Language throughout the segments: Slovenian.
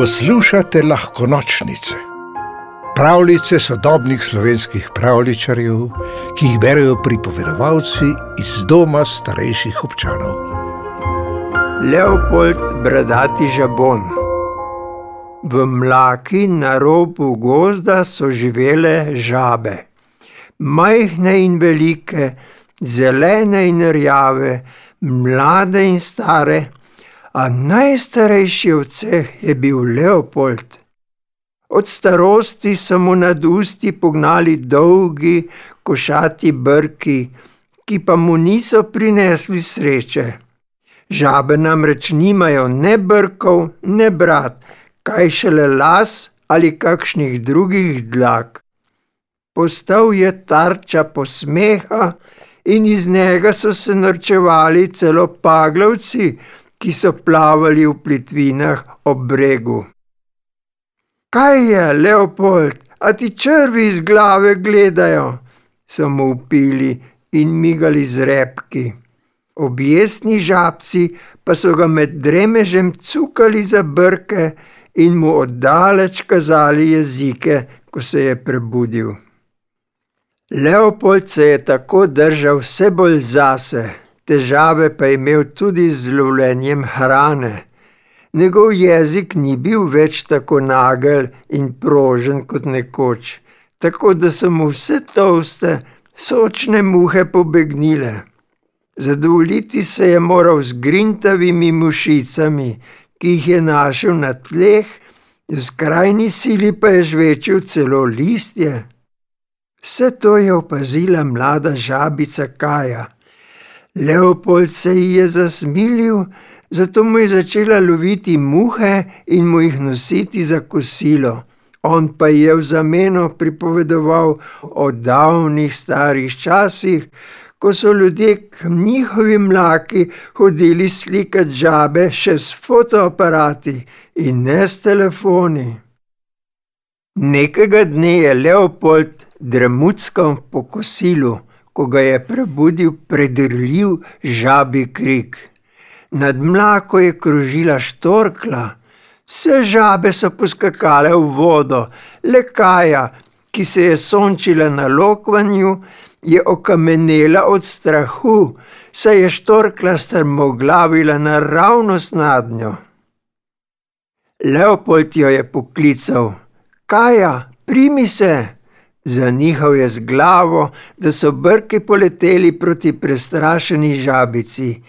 Poslušate lahko nočnice, pravljice sodobnih slovenskih pravličarjev, ki jih berijo pripovedovalci iz doma starejših občanov. Leopold Bradati žabon. V mlaki na robu gozda so živele žabe, majhne in velike, zelene in rjave, mlade in stare a najstarejši od vseh je bil Leopold. Od starosti so mu nad usti pognali dolgi, košati brki, ki pa mu niso prinesli sreče. Žabe namreč nimajo ne brkov, ne brat, kaj šele las ali kakšnih drugih dlak. Postal je tarča posmeha in iz njega so se norčevali celo paglavci, ki so plavali v plitvinah ob bregu. Kaj je, Leopold, a ti črvi iz glave gledajo? so mu upili in migali z repki. Objesni žabci pa so ga med dremežem cukali za brke in mu oddaleč kazali jezike, ko se je prebudil. Leopold se je tako držal vse bolj zase, težave pa je imel tudi z lovljenjem hrane. Njegov jezik ni bil več tako nagel in prožen kot nekoč, tako da so mu vse toste, sočne muhe pobegnile. Zadovoljiti se je moral z grintavimi mušicami, ki jih je našel na tleh, v skrajni sili pa je žvečil celo listje. Vse to je opazila mlada žabica Kaja. Leopold se ji je zasmilil, zato mu je začela loviti muhe in mu jih nositi za kosilo. On pa je v zameno pripovedoval o davnih starih časih, ko so ljudje k njihovim mlaki hodili slikati žabe še s fotoaparati in ne s telefoni. Nekega dne je Leopold dremuckal po kosilu ko ga je prebudil predrljiv žabi krik. Nad mlako je krožila štorkla, vse žabe so poskakale v vodo, le kaja, ki se je sončila na lokvanju, je okamenela od strahu, saj je štorkla strmoglavila naravnost nad njo. Leopold jo je poklical: Kaja, primi se! Zanihal je z glavo, da so brki poleteli proti prestrašeni žabici.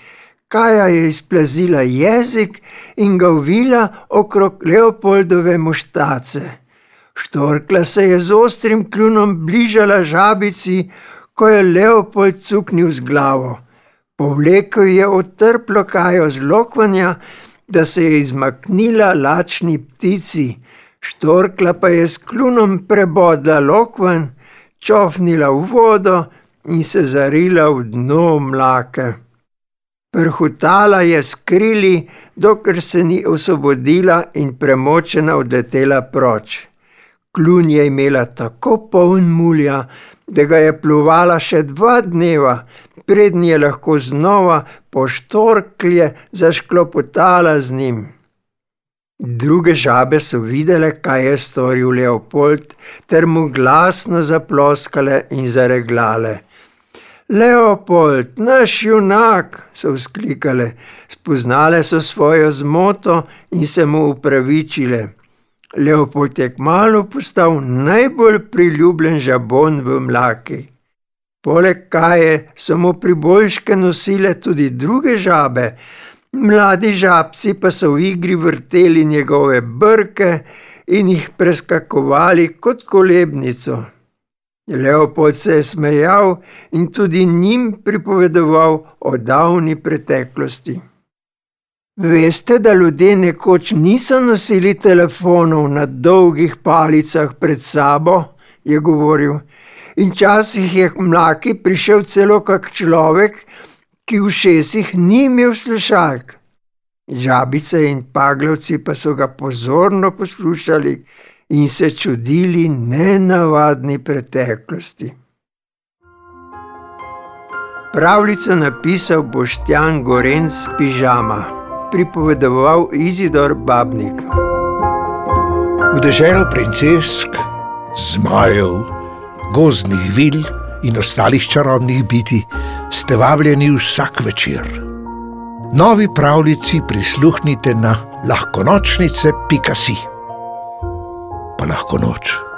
Kaja je izplazila jezik in ga uvila okrog Leopoldove muštace. Štorkla se je z ostrim kljunom bližala žabici, ko je Leopold cuknil z glavo. Povlekel je otrplo kajo z lokvanja, da se je izmaknila lačni ptici. Štorkla pa je s klunom prebodla lokven, čofnila v vodo in se zarila v dno mlake. Prhutala je skrili, dokler se ni osvobodila in premočena odletela proč. Klun je imela tako poln mulja, da ga je pluvala še dva dneva, prednji je lahko znova po štorklje zašklopotala z njim. Druge žabe so videle, kaj je storil Leopold, ter mu glasno zaploskale in zareglale. Leopold, naš junak, so vzklikale, spoznale so svojo zmoto in se mu upravičile. Leopold je kmalo postal najbolj priljubljen žabon v mlaki. Poleg kaje so mu priboljške nosile tudi druge žabe, Mladi žabci pa so v igri vrteli njegove brke in jih preskakovali kot kolebnico. Leopold se je smejal in tudi njim pripovedoval o davni preteklosti. Veste, da ljudje nekoč niso nosili telefonov na dolgih palicah pred sabo, je govoril, in časih je k mlaki prišel celo kak človek, ki v šestih ni imel slušalk. Žabice in paglavci pa so ga pozorno poslušali in se čudili nenavadni preteklosti. Pravljico napisal Boštjan Gorenc Pižama, pripovedoval Izidor Babnik. V deželo princesk, zmajev, gozdnih vil in ostalih čarobnih biti ste vabljeni vsak večer. Novi pravljici prisluhnite na lahkonočnice.si. Pa lahko noč.